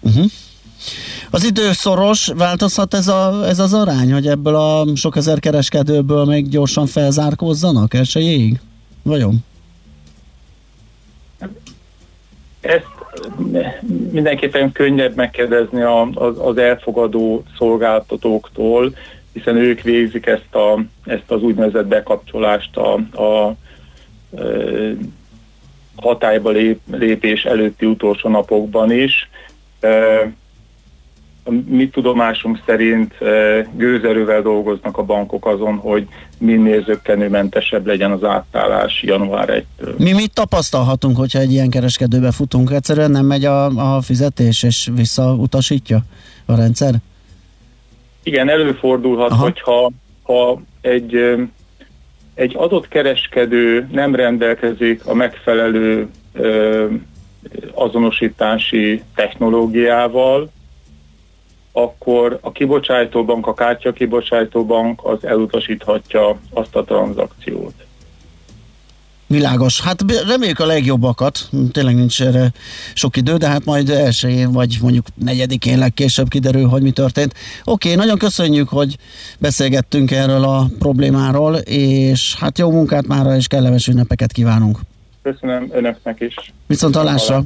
Uh-huh. Az idő szoros, változhat ez, a, ez az arány, hogy ebből a sok ezer kereskedőből még gyorsan felzárkózzanak elsőjéig? Vajon? Ezt mindenképpen könnyebb megkérdezni az, az elfogadó szolgáltatóktól, hiszen ők végzik ezt, a, ezt az úgynevezett bekapcsolást a, a, a hatályba lép, lépés előtti utolsó napokban is a mi tudomásunk szerint gőzerővel dolgoznak a bankok azon, hogy minél zöggenőmentesebb legyen az átállás január 1-től. Mi mit tapasztalhatunk, hogyha egy ilyen kereskedőbe futunk? Egyszerűen nem megy a, a fizetés, és visszautasítja a rendszer? Igen, előfordulhat, Aha. hogyha ha egy, egy adott kereskedő nem rendelkezik a megfelelő azonosítási technológiával, akkor a kibocsátóbank, a kártya kibocsátóbank az elutasíthatja azt a tranzakciót. Világos. Hát reméljük a legjobbakat. Tényleg nincs erre sok idő, de hát majd elsőjén, vagy mondjuk negyedikén legkésőbb kiderül, hogy mi történt. Oké, nagyon köszönjük, hogy beszélgettünk erről a problémáról, és hát jó munkát mára, és kellemes ünnepeket kívánunk. Köszönöm önöknek is. Viszont hallásra.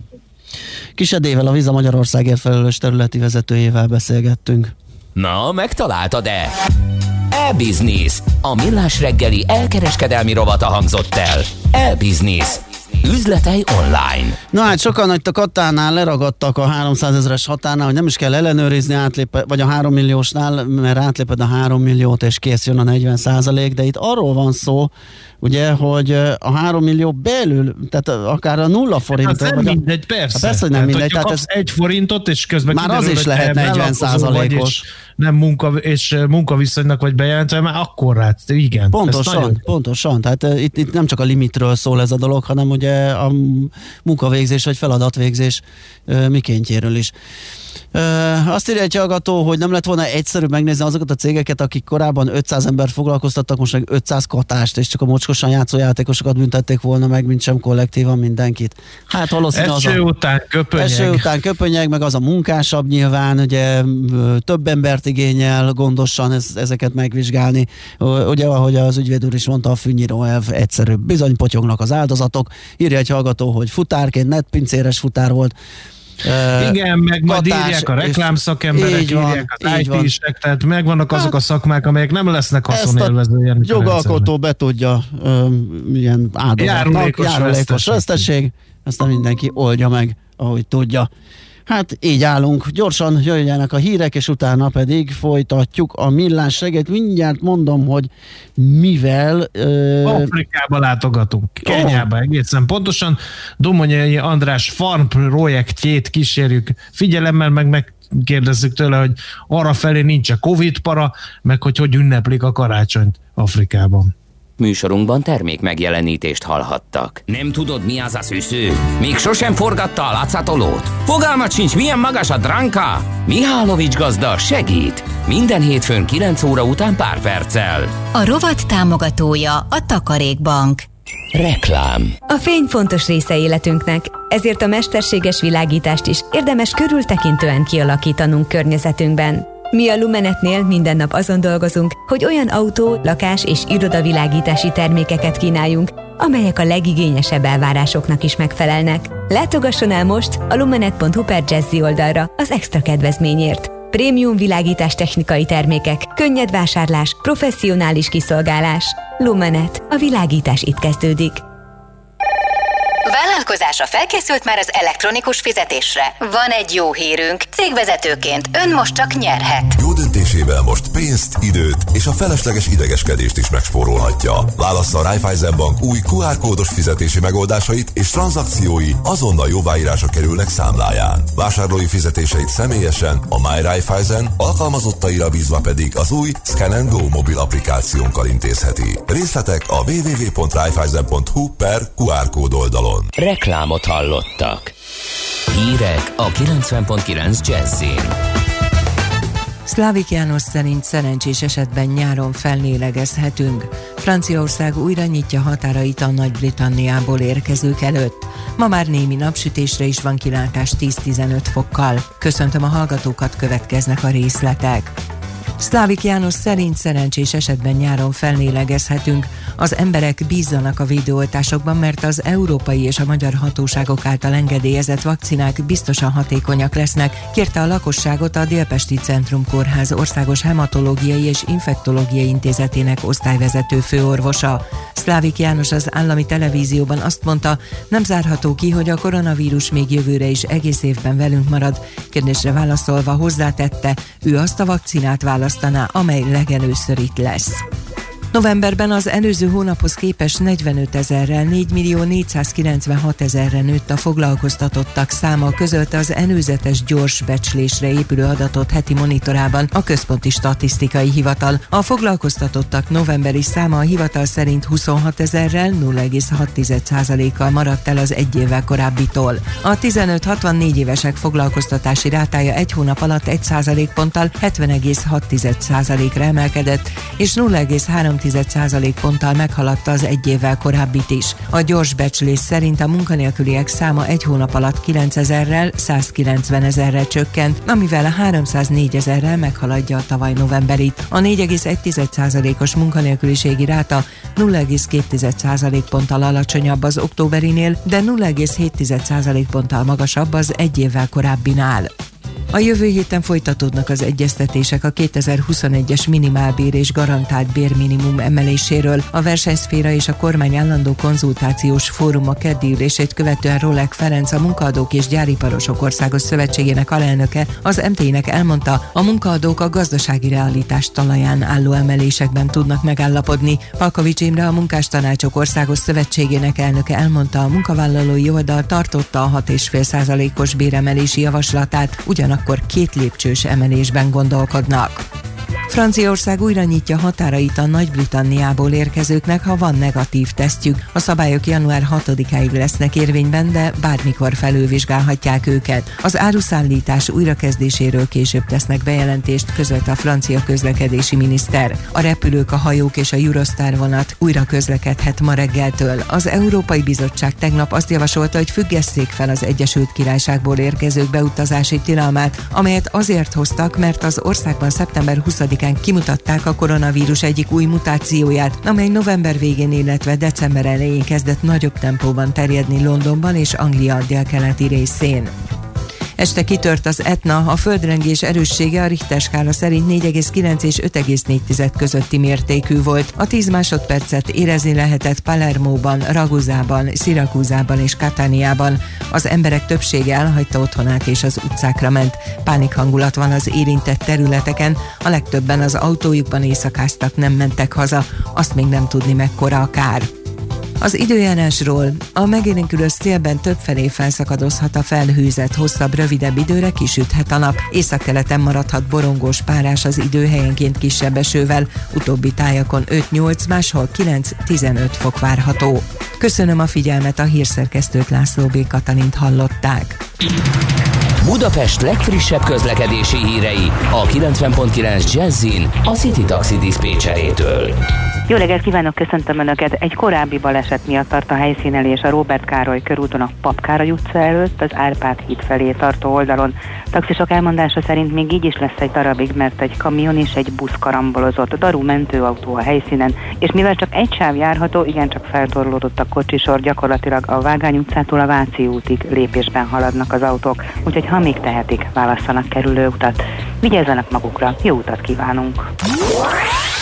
Kisedével a Viza Magyarországért felelős területi vezetőjével beszélgettünk. Na, megtaláltad-e? E-Business. A millás reggeli elkereskedelmi rovata hangzott el. E-Business. Üzletei online. Na hát sokan a Katánál leragadtak a 300 ezeres határnál, hogy nem is kell ellenőrizni, átlépe, vagy a 3 milliósnál, mert átléped a 3 milliót, és kész jön a 40 százalék, de itt arról van szó, ugye, hogy a 3 millió belül, tehát akár a nulla forint. Hát nem mindegy, persze. Hát persze, hogy nem mindegy. Tehát ez egy forintot, és közben Már az is lehet 40 százalékos. Nem munka, és munkaviszonynak vagy bejelentve, már akkor rá, igen. Pontosan, nagyon... pontosan. Tehát uh, itt, itt nem csak a limitről szól ez a dolog, hanem ugye a munkavégzés vagy feladatvégzés uh, mikéntjéről is. Azt írja egy hallgató, hogy nem lett volna egyszerűbb megnézni azokat a cégeket, akik korábban 500 ember foglalkoztattak, most meg 500 katást, és csak a mocskosan játszó játékosokat büntették volna meg, mint sem kollektívan mindenkit. Hát valószínűleg az a, után köpönyeg. Eső után köpönyeg, meg az a munkásabb nyilván, ugye több embert igényel gondosan ez, ezeket megvizsgálni. Ugye, ahogy az ügyvéd úr is mondta, a fűnyíró elv egyszerűbb. Bizony potyognak az áldozatok. Írja egy hallgató, hogy futárként, netpincéres futár volt, Igen, meg majd írják a reklámszakemberek, így van, írják az IT-sek, tehát megvannak azok hát, a szakmák, amelyek nem lesznek haszonélvező. Jogalkotó be tudja um, ilyen áldozatnak, járulékos veszteség, aztán mindenki oldja meg, ahogy tudja. Hát így állunk, gyorsan jöjjenek a hírek, és utána pedig folytatjuk a millás reggelt. Mindjárt mondom, hogy mivel... Uh... Afrikába látogatunk, Kenyába oh. egészen pontosan. Domonyai András farm projektjét kísérjük figyelemmel, meg meg kérdezzük tőle, hogy arra felé nincs a Covid para, meg hogy hogy ünneplik a karácsonyt Afrikában. Műsorunkban termék megjelenítést hallhattak. Nem tudod, mi az a szűző? Még sosem forgatta a látszatolót? Fogalmat sincs, milyen magas a dránka? Mihálovics gazda segít! Minden hétfőn 9 óra után pár perccel. A rovat támogatója a Takarékbank. Reklám A fény fontos része életünknek, ezért a mesterséges világítást is érdemes körültekintően kialakítanunk környezetünkben. Mi a Lumenetnél minden nap azon dolgozunk, hogy olyan autó, lakás és irodavilágítási termékeket kínáljunk, amelyek a legigényesebb elvárásoknak is megfelelnek. Látogasson el most a lumenet.hu per Jazzy oldalra az extra kedvezményért. Prémium világítás technikai termékek, könnyed vásárlás, professzionális kiszolgálás. Lumenet. A világítás itt kezdődik. Vállalkozása felkészült már az elektronikus fizetésre. Van egy jó hírünk. Cégvezetőként ön most csak nyerhet. Jó döntésével most pénzt, időt és a felesleges idegeskedést is megspórolhatja. Válassza a Raiffeisen Bank új QR kódos fizetési megoldásait és tranzakciói azonnal jóváírása kerülnek számláján. Vásárlói fizetéseit személyesen a My Raiffeisen, alkalmazottaira bízva pedig az új Scan Go mobil applikációnkkal intézheti. Részletek a www.raiffeisen.hu per QR kód oldalon. Reklámot hallottak. Hírek a 90.9 Jazzin. Szlávik János szerint szerencsés esetben nyáron fellélegezhetünk. Franciaország újra nyitja határait a Nagy-Britanniából érkezők előtt. Ma már némi napsütésre is van kilátás 10-15 fokkal. Köszöntöm a hallgatókat, következnek a részletek. Szlávik János szerint szerencsés esetben nyáron fellélegezhetünk. Az emberek bízzanak a védőoltásokban, mert az európai és a magyar hatóságok által engedélyezett vakcinák biztosan hatékonyak lesznek, kérte a lakosságot a Délpesti Centrum Kórház országos hematológiai és infektológiai intézetének osztályvezető főorvosa. Szlávik János az állami televízióban azt mondta, nem zárható ki, hogy a koronavírus még jövőre is egész évben velünk marad. Kérdésre válaszolva hozzátette, ő azt a vakcinát választaná, amely legelőször itt lesz. Novemberben az előző hónaphoz képest 45 ezerrel 4 millió 496 ezerre nőtt a foglalkoztatottak száma között az előzetes gyors becslésre épülő adatot heti monitorában a Központi Statisztikai Hivatal. A foglalkoztatottak novemberi száma a hivatal szerint 26 ezerrel 0,6%-kal maradt el az egy évvel korábbitól. A 15-64 évesek foglalkoztatási rátája egy hónap alatt 1% ponttal 70,6%-ra emelkedett, és 0,3 ponttal meghaladta az egy évvel korábbit is. A gyors becslés szerint a munkanélküliek száma egy hónap alatt 9 ezerrel 190 ezerre csökkent, amivel 304 ezerrel meghaladja a tavaly novemberit. A 4,1%-os munkanélküliségi ráta 0,2% ponttal alacsonyabb az októberinél, de 0,7% ponttal magasabb az egy évvel korábbinál. A jövő héten folytatódnak az egyeztetések a 2021-es minimálbér és garantált bérminimum emeléséről. A versenyszféra és a kormány állandó konzultációs fórum a keddi ülését követően Rolek Ferenc, a Munkaadók és Gyáriparosok Országos Szövetségének alelnöke az MT-nek elmondta, a munkaadók a gazdasági realitás talaján álló emelésekben tudnak megállapodni. Palkovics Imre, a Munkástanácsok Országos Szövetségének elnöke elmondta, a munkavállalói oldal tartotta a 6,5 os béremelési javaslatát, ugyanak akkor két lépcsős emelésben gondolkodnak. Franciaország újra nyitja határait a Nagy-Britanniából érkezőknek, ha van negatív tesztjük. A szabályok január 6-áig lesznek érvényben, de bármikor felülvizsgálhatják őket. Az áruszállítás újrakezdéséről később tesznek bejelentést, közölt a francia közlekedési miniszter. A repülők, a hajók és a Eurostar vonat újra közlekedhet ma reggeltől. Az Európai Bizottság tegnap azt javasolta, hogy függesszék fel az Egyesült Királyságból érkezők beutazási tilalmát, amelyet azért hoztak, mert az országban szeptember 20-án pénteken kimutatták a koronavírus egyik új mutációját, amely november végén, illetve december elején kezdett nagyobb tempóban terjedni Londonban és Anglia délkeleti részén. Este kitört az Etna, a földrengés erőssége a Richter skála szerint 4,9 és 5,4 közötti mértékű volt. A 10 másodpercet érezni lehetett Palermóban, Raguzában, Szirakúzában és Katániában. Az emberek többsége elhagyta otthonát és az utcákra ment. Pánik hangulat van az érintett területeken, a legtöbben az autójukban éjszakáztak, nem mentek haza, azt még nem tudni mekkora a kár. Az időjárásról a megélénkülő szélben többfelé felszakadozhat a felhőzet, hosszabb, rövidebb időre kisüthet a nap. Északkeleten maradhat borongós párás az idő helyenként kisebb esővel, utóbbi tájakon 5-8, máshol 9-15 fok várható. Köszönöm a figyelmet, a hírszerkesztőt László B. Katalint hallották. Budapest legfrissebb közlekedési hírei a 90.9 Jazzin a City Taxi Dispécsejétől. Jó reggelt kívánok, köszöntöm Önöket! Egy korábbi baleset miatt tart a helyszínelés a Robert Károly körúton a Papkároly utca előtt, az Árpád híd felé tartó oldalon. Taxisok elmondása szerint még így is lesz egy darabig, mert egy kamion és egy busz karambolozott. Daru mentőautó a helyszínen, és mivel csak egy sáv járható, igencsak feltorlódott a kocsisor, gyakorlatilag a Vágány utcától a Váci útig lépésben haladnak az autók. Úgyhogy ha még tehetik, válasszanak kerülőutat. Vigyázzanak magukra, jó utat kívánunk!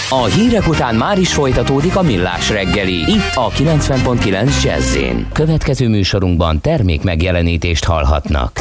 A hírek után már is folytatódik a millás reggeli. Itt a 90.9 jazz Következő műsorunkban termék megjelenítést hallhatnak.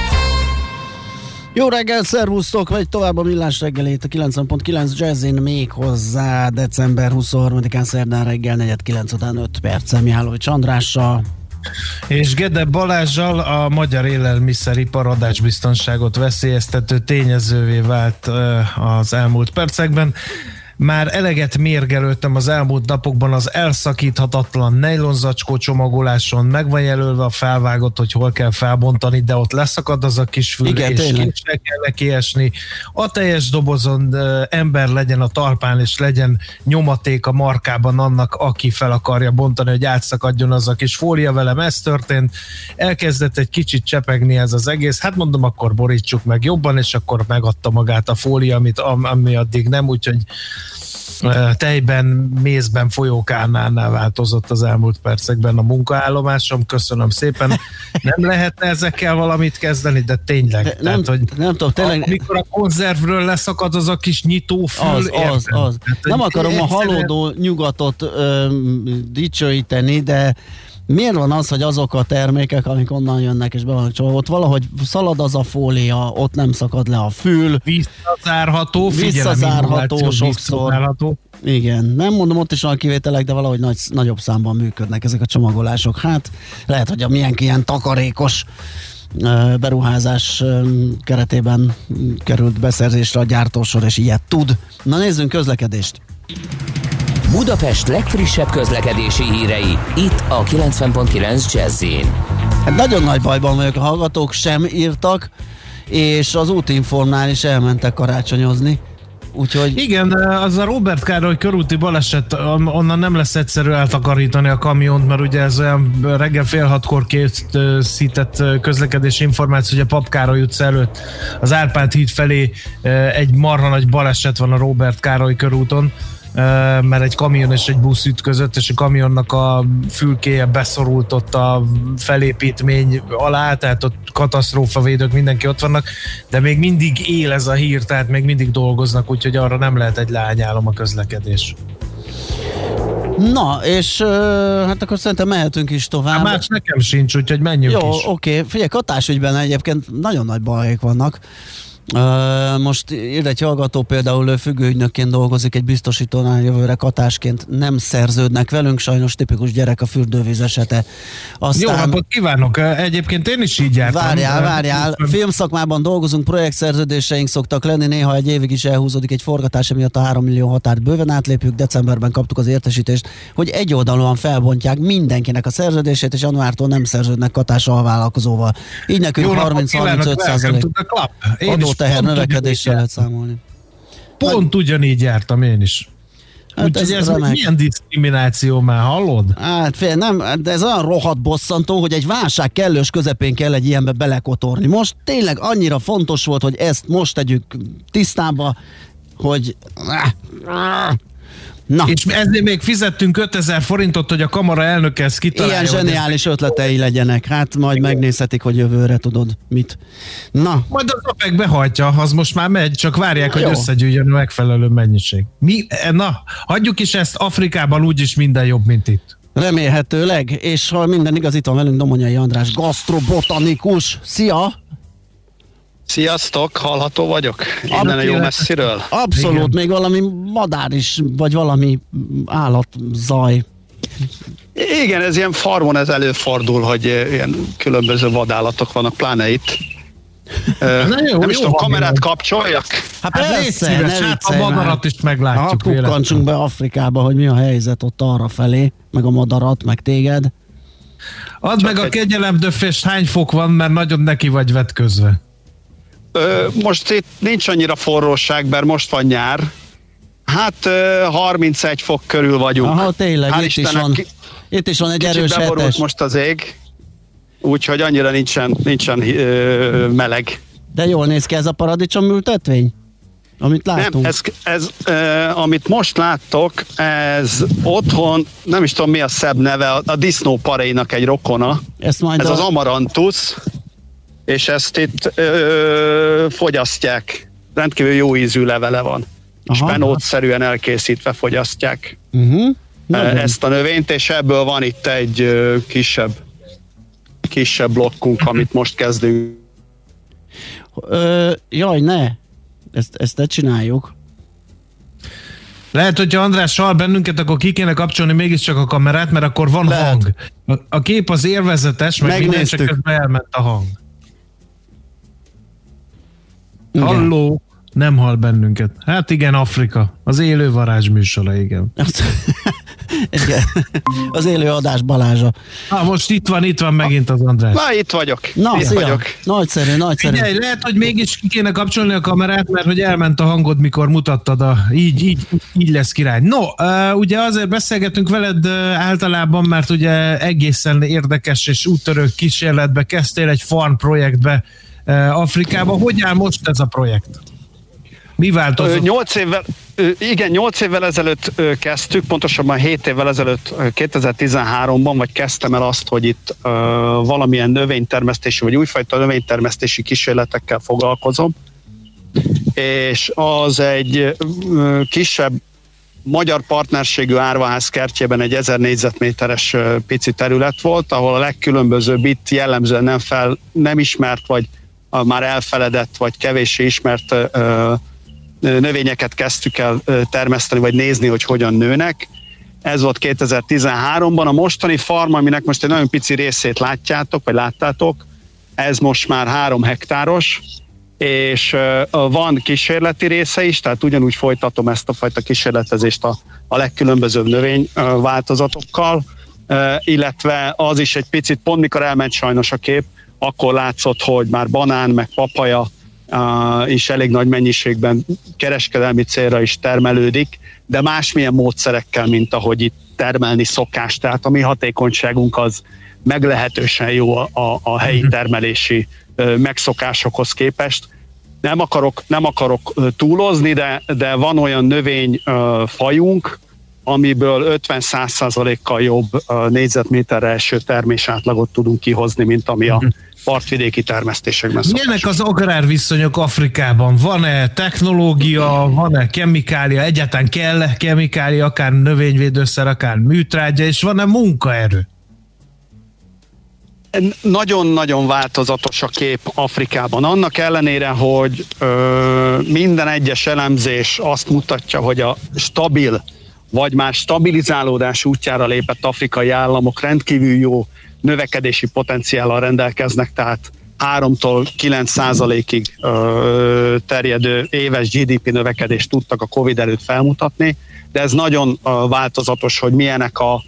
Jó reggel, szervusztok, vagy tovább a millás reggelét a 90.9 Jazzin még hozzá december 23-án szerdán reggel 4.9 után 5 perccel Mihálovics Andrással. És Gede Balázsjal a magyar élelmiszeripar adásbiztonságot veszélyeztető tényezővé vált az elmúlt percekben. Már eleget mérgelődtem az elmúlt napokban az elszakíthatatlan nejlonzacskó csomagoláson, meg van jelölve a felvágott, hogy hol kell felbontani, de ott leszakad az a kis fül, Igen, és tényleg. kincsre kell neki esni. A teljes dobozon ember legyen a talpán, és legyen nyomaték a markában annak, aki fel akarja bontani, hogy átszakadjon az a kis fólia velem. Ez történt. Elkezdett egy kicsit csepegni ez az egész. Hát mondom, akkor borítsuk meg jobban, és akkor megadta magát a fólia, amit, am- ami addig nem, úgyhogy tejben, mézben, folyókárnánál változott az elmúlt percekben a munkaállomásom. Köszönöm szépen. Nem lehetne ezekkel valamit kezdeni, de tényleg. De nem, tehát, hogy nem tudom, tényleg amikor a konzervről leszakad az a kis nyitófül, az, az, érted? az. Hát, hogy Nem akarom a egyszerűen- halódó nyugatot ö, dicsőíteni, de miért van az, hogy azok a termékek, amik onnan jönnek és be vannak csomagolva, ott valahogy szalad az a fólia, ott nem szakad le a fül, Visszazárható, Visszazárható sokszor. Igen, nem mondom, ott is van kivételek, de valahogy nagy, nagyobb számban működnek ezek a csomagolások. Hát lehet, hogy a milyen ilyen takarékos beruházás keretében került beszerzésre a gyártósor, és ilyet tud. Na nézzünk közlekedést. Budapest legfrissebb közlekedési hírei, itt a 90.9 jazz Hát nagyon nagy bajban vagyok, a hallgatók sem írtak, és az útinformnál is elmentek karácsonyozni. Úgyhogy Igen, az a Robert Károly körúti baleset, on- onnan nem lesz egyszerű eltakarítani a kamiont, mert ugye ez olyan reggel fél hatkor készített közlekedési információ, hogy a Pap Károly utca előtt az Árpád híd felé egy marha nagy baleset van a Robert Károly körúton, mert egy kamion és egy busz ütközött, és a kamionnak a fülkéje beszorult ott a felépítmény alá, tehát ott katasztrófavédők, mindenki ott vannak, de még mindig él ez a hír, tehát még mindig dolgoznak, úgyhogy arra nem lehet egy lányálom a közlekedés. Na, és hát akkor szerintem mehetünk is tovább. Hát más nekem sincs, úgyhogy menjünk Jó, is. oké. Figyelj, katásügyben egyébként nagyon nagy bajok vannak. Most írt egy hallgató például ő függőügynökként dolgozik egy biztosítónál jövőre katásként nem szerződnek velünk, sajnos tipikus gyerek a fürdővíz esete. Jó napot kívánok! Egyébként én is így jártam. Várjál, várjál. Filmszakmában dolgozunk, projektszerződéseink szoktak lenni, néha egy évig is elhúzódik egy forgatás, miatt a 3 millió határt bőven átlépjük. Decemberben kaptuk az értesítést, hogy egyoldalúan felbontják mindenkinek a szerződését, és januártól nem szerződnek katás alvállalkozóval. Így nekünk Jó napot 30-35 kívánok, welcome százalék to növekedéssel ugyanígy lehet számolni. Pont ugyanígy jártam én is. Hát Úgyhogy ez ez, remek. milyen diszkrimináció már, hallod? Hát fél, nem, de ez olyan rohadt bosszantó, hogy egy válság kellős közepén kell egy ilyenbe belekotorni. Most tényleg annyira fontos volt, hogy ezt most tegyük tisztába, hogy... Na. És ezért még fizettünk 5000 forintot, hogy a kamara elnöke ezt kitalálja. Ilyen hogy ez- zseniális ötletei legyenek. Hát majd megnézhetik, hogy jövőre tudod mit. Na, Majd az OPEC behajtja, az most már megy, csak várják, hogy Jó. összegyűjjön a megfelelő mennyiség. Mi? Na, hagyjuk is ezt, Afrikában úgyis minden jobb, mint itt. remélhetőleg, és ha minden igaz, itt van velünk Domonyai András, gastrobotanikus. Szia! Sziasztok, hallható vagyok? Innen a jó messziről? Abszolút, Igen. még valami madár is, vagy valami állatzaj. Igen, ez ilyen farmon ez előfordul, hogy ilyen különböző vadállatok vannak, pláne itt. Na jó, nem is tudom, van, kamerát Milan. kapcsoljak? Hát Hát persze, szíves, ne hát a madarat is meglátjuk. Ha kukkantsunk be Afrikába, hogy mi a helyzet ott arra felé, meg a madarat, meg téged. Add meg a kegyelemdöfést, hány fok van, mert nagyon neki vagy vetközve. Ö, most itt nincs annyira forróság, mert most van nyár. Hát ö, 31 fok körül vagyunk. Aha, tényleg, Hál' itt is, Istennek van, ki- itt is van egy erős hetes. most az ég, úgyhogy annyira nincsen, nincsen ö, meleg. De jól néz ki ez a paradicsom ültetvény? Amit látunk. Nem, ez, ez uh, amit most láttok, ez otthon, nem is tudom mi a szebb neve, a, a disznóparéinak egy rokona. Ezt majd ez a- az amarantus, és ezt itt ö, fogyasztják. Rendkívül jó ízű levele van. Aha. Spenótszerűen elkészítve fogyasztják Uh-huh. ezt a növényt, és ebből van itt egy ö, kisebb kisebb blokkunk, amit most kezdünk. Ö, jaj, ne! Ezt, ezt ne csináljuk. Lehet, hogyha András hall bennünket, akkor ki kéne kapcsolni mégiscsak a kamerát, mert akkor van Lehet. hang. A, kép az élvezetes, meg minden, csak Megnéztük. elment a hang. Igen. Halló, nem hall bennünket. Hát igen, Afrika. Az élő varázs műsora, igen. Igen. Az élő adás Balázsa. Na, most itt van, itt van megint az András. Na, itt vagyok. Na, itt szia! vagyok. Nagyszerű, nagyszerű. Figyelj, lehet, hogy mégis ki kéne kapcsolni a kamerát, mert hogy elment a hangod, mikor mutattad a... Így, így, így lesz király. No, ugye azért beszélgetünk veled általában, mert ugye egészen érdekes és úttörő kísérletbe kezdtél egy farm projektbe Afrikába. Hogy áll most ez a projekt? Mi változott? Nyolc évvel, igen, nyolc évvel ezelőtt kezdtük, pontosabban 7 évvel ezelőtt, ö, 2013-ban, vagy kezdtem el azt, hogy itt valamilyen növénytermesztési, vagy újfajta növénytermesztési kísérletekkel foglalkozom. És az egy kisebb magyar partnerségű árvaház kertjében egy 1000 négyzetméteres pici terület volt, ahol a legkülönbözőbb itt jellemzően nem, fel, nem ismert, vagy a már elfeledett, vagy kevéssé ismert növényeket kezdtük el termeszteni, vagy nézni, hogy hogyan nőnek. Ez volt 2013-ban. A mostani farm, aminek most egy nagyon pici részét látjátok, vagy láttátok, ez most már három hektáros, és van kísérleti része is, tehát ugyanúgy folytatom ezt a fajta kísérletezést a, a legkülönbözőbb növény ö, változatokkal, ö, illetve az is egy picit, pont mikor elment sajnos a kép, akkor látszott, hogy már banán, meg papaja is elég nagy mennyiségben kereskedelmi célra is termelődik, de másmilyen módszerekkel, mint ahogy itt termelni szokás. Tehát a mi hatékonyságunk az meglehetősen jó a, a, a helyi termelési ö, megszokásokhoz képest. Nem akarok, nem akarok túlozni, de, de van olyan növény ö, fajunk, amiből 50-100%-kal jobb négyzetméterre eső termésátlagot tudunk kihozni, mint ami a partvidéki termesztésekben szokás. Milyenek az agrárviszonyok Afrikában? Van-e technológia, van-e kemikália, egyáltalán kell kemikália, akár növényvédőszer, akár műtrágya, és van-e munkaerő? Nagyon-nagyon változatos a kép Afrikában. Annak ellenére, hogy ö, minden egyes elemzés azt mutatja, hogy a stabil, vagy már stabilizálódás útjára lépett afrikai államok rendkívül jó növekedési potenciállal rendelkeznek, tehát 3-tól 9 százalékig terjedő éves GDP növekedést tudtak a Covid előtt felmutatni, de ez nagyon változatos, hogy milyenek a,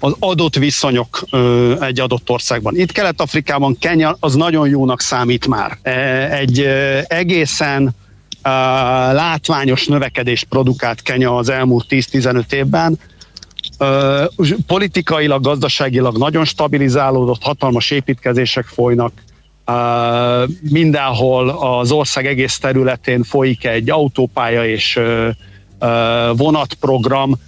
az adott viszonyok egy adott országban. Itt Kelet-Afrikában Kenya az nagyon jónak számít már. E, Egy egészen látványos növekedést produkált Kenya az elmúlt 10-15 évben. Politikailag, gazdaságilag nagyon stabilizálódott, hatalmas építkezések folynak, mindenhol az ország egész területén folyik egy autópálya és vonatprogram,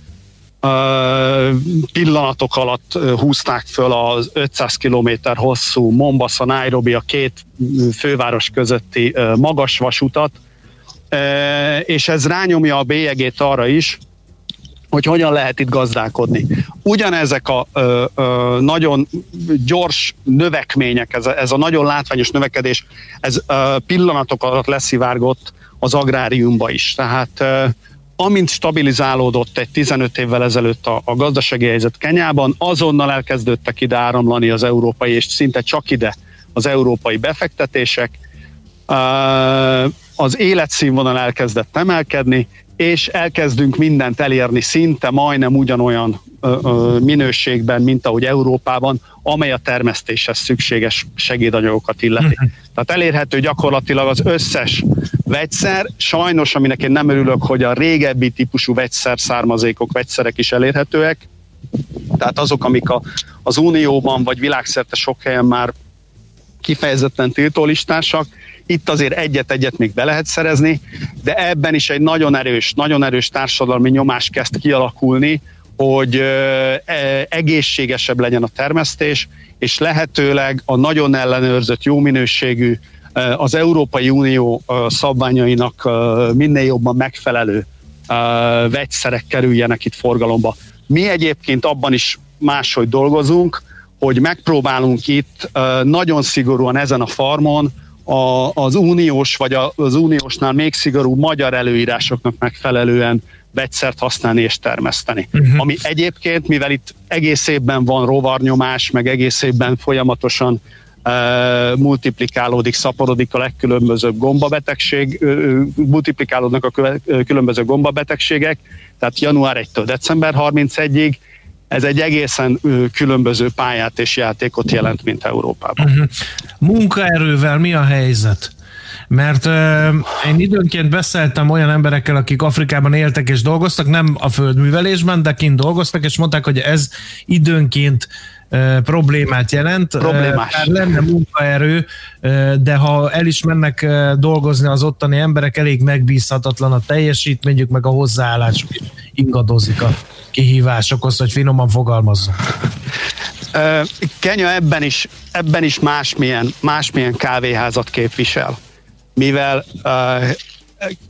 pillanatok alatt húzták föl az 500 km hosszú Mombasa, Nairobi, a két főváros közötti magas vasutat, és ez rányomja a bélyegét arra is, hogy hogyan lehet itt gazdálkodni. Ugyanezek a ö, ö, nagyon gyors növekmények, ez ez a nagyon látványos növekedés, ez ö, pillanatok alatt leszivárgott az agráriumba is. Tehát ö, amint stabilizálódott egy 15 évvel ezelőtt a, a gazdasági helyzet Kenyában, azonnal elkezdődtek ide áramlani az európai, és szinte csak ide az európai befektetések. Az életszínvonal elkezdett emelkedni, és elkezdünk mindent elérni szinte majdnem ugyanolyan ö, ö, minőségben, mint ahogy Európában, amely a termesztéshez szükséges segédanyagokat illeti. Tehát elérhető gyakorlatilag az összes vegyszer, sajnos, aminek én nem örülök, hogy a régebbi típusú vegyszer származékok, vegyszerek is elérhetőek, tehát azok, amik a, az Unióban vagy világszerte sok helyen már kifejezetten tiltólistásak, itt azért egyet-egyet még be lehet szerezni, de ebben is egy nagyon erős, nagyon erős társadalmi nyomás kezd kialakulni, hogy e, egészségesebb legyen a termesztés, és lehetőleg a nagyon ellenőrzött, jó minőségű, az Európai Unió szabványainak minél jobban megfelelő vegyszerek kerüljenek itt forgalomba. Mi egyébként abban is máshogy dolgozunk, hogy megpróbálunk itt nagyon szigorúan ezen a farmon a, az uniós vagy a, az uniósnál még szigorú magyar előírásoknak megfelelően vegyszert használni és termeszteni. Uh-huh. Ami egyébként, mivel itt egész évben van rovarnyomás, meg egész évben folyamatosan uh, multiplikálódik, szaporodik a legkülönbözőbb gombabetegség, uh, multiplikálódnak a köve, uh, különböző gombabetegségek, tehát január 1-től december 31-ig, ez egy egészen különböző pályát és játékot jelent, mint Európában. Uh-huh. Munkaerővel mi a helyzet? Mert uh, én időnként beszéltem olyan emberekkel, akik Afrikában éltek és dolgoztak, nem a földművelésben, de kint dolgoztak, és mondták, hogy ez időnként uh, problémát jelent. Problémás. Uh, lenne munkaerő, uh, de ha el is mennek dolgozni az ottani emberek, elég megbízhatatlan a teljesítményük, meg a hozzáállásuk is ingadozik a kihívásokhoz, hogy finoman fogalmazzon. Ö, Kenya ebben is, ebben is másmilyen, másmilyen kávéházat képvisel. Mivel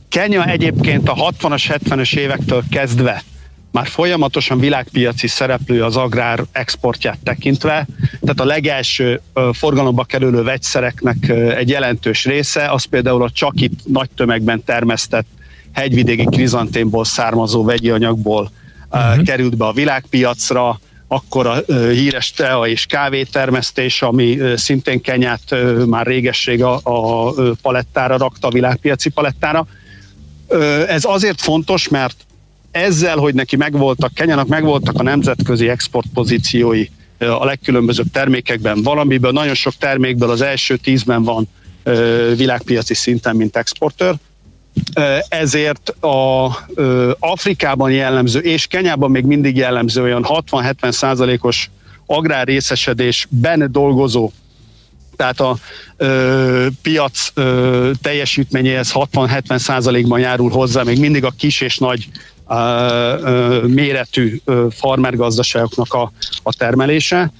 Kenya egyébként a 60-as, 70-es évektől kezdve már folyamatosan világpiaci szereplő az agrár exportját tekintve, tehát a legelső forgalomba kerülő vegyszereknek egy jelentős része, az például a csak itt nagy tömegben termesztett hegyvidéki krizantémból származó vegyi anyagból uh-huh. került be a világpiacra, akkor a ö, híres tea és kávétermesztés, ami ö, szintén Kenyát már régesség a, a palettára rakta, a világpiaci palettára. Ez azért fontos, mert ezzel, hogy neki megvoltak, Kenyának megvoltak a nemzetközi exportpozíciói a legkülönbözőbb termékekben, valamiből, nagyon sok termékből az első tízben van világpiaci szinten, mint exportőr, ezért a Afrikában jellemző, és Kenyában még mindig jellemző olyan 60-70 százalékos agrárrészesedésben dolgozó tehát a ö, piac ö, teljesítményéhez 60-70 százalékban járul hozzá még mindig a kis és nagy ö, ö, méretű ö, farmergazdaságoknak a, a termelése.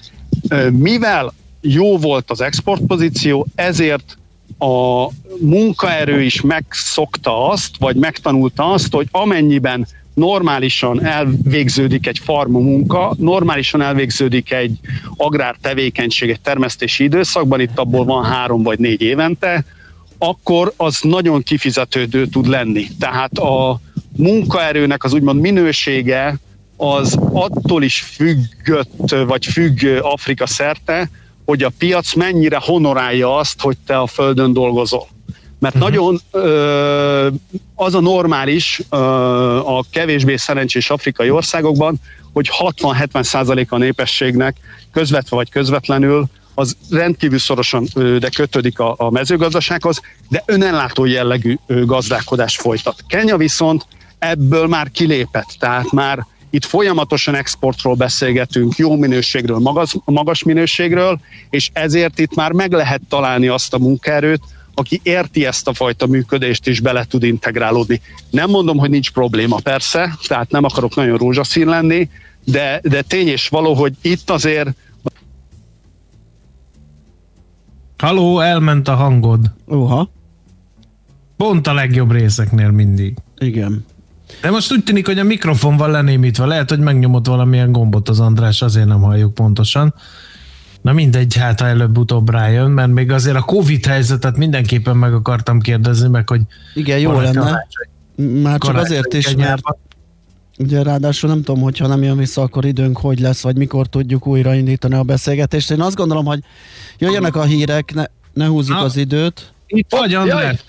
Ö, mivel jó volt az exportpozíció, ezért a munkaerő is megszokta azt, vagy megtanulta azt, hogy amennyiben normálisan elvégződik egy farma munka, normálisan elvégződik egy agrártevékenység egy termesztési időszakban, itt abból van három vagy négy évente, akkor az nagyon kifizetődő tud lenni. Tehát a munkaerőnek az úgymond minősége az attól is függött, vagy függ Afrika szerte, hogy a piac mennyire honorálja azt, hogy te a földön dolgozol. Mert uh-huh. nagyon ö, az a normális ö, a kevésbé szerencsés afrikai országokban, hogy 60-70 százalék a népességnek közvetve vagy közvetlenül az rendkívül szorosan de kötődik a, a mezőgazdasághoz, de önellátó jellegű gazdálkodás folytat. Kenya viszont ebből már kilépett, tehát már itt folyamatosan exportról beszélgetünk, jó minőségről, magas, magas minőségről, és ezért itt már meg lehet találni azt a munkaerőt, aki érti ezt a fajta működést és bele tud integrálódni. Nem mondom, hogy nincs probléma, persze, tehát nem akarok nagyon rózsaszín lenni, de, de tény és való, hogy itt azért Haló, elment a hangod. Oha. Pont a legjobb részeknél mindig. Igen. De most úgy tűnik, hogy a mikrofon van lenémítve. Lehet, hogy megnyomott valamilyen gombot az András, azért nem halljuk pontosan. Na mindegy, hát ha előbb-utóbb rájön, mert még azért a Covid helyzetet mindenképpen meg akartam kérdezni, meg hogy... Igen, jó lenne. karácsony- Már csak azért is, mert ugye ráadásul nem tudom, hogyha nem jön vissza, akkor időnk hogy lesz, vagy mikor tudjuk újraindítani a beszélgetést. Én azt gondolom, hogy jöjjenek a hírek, ne, ne húzzuk Na. az időt. Itt vagy, András.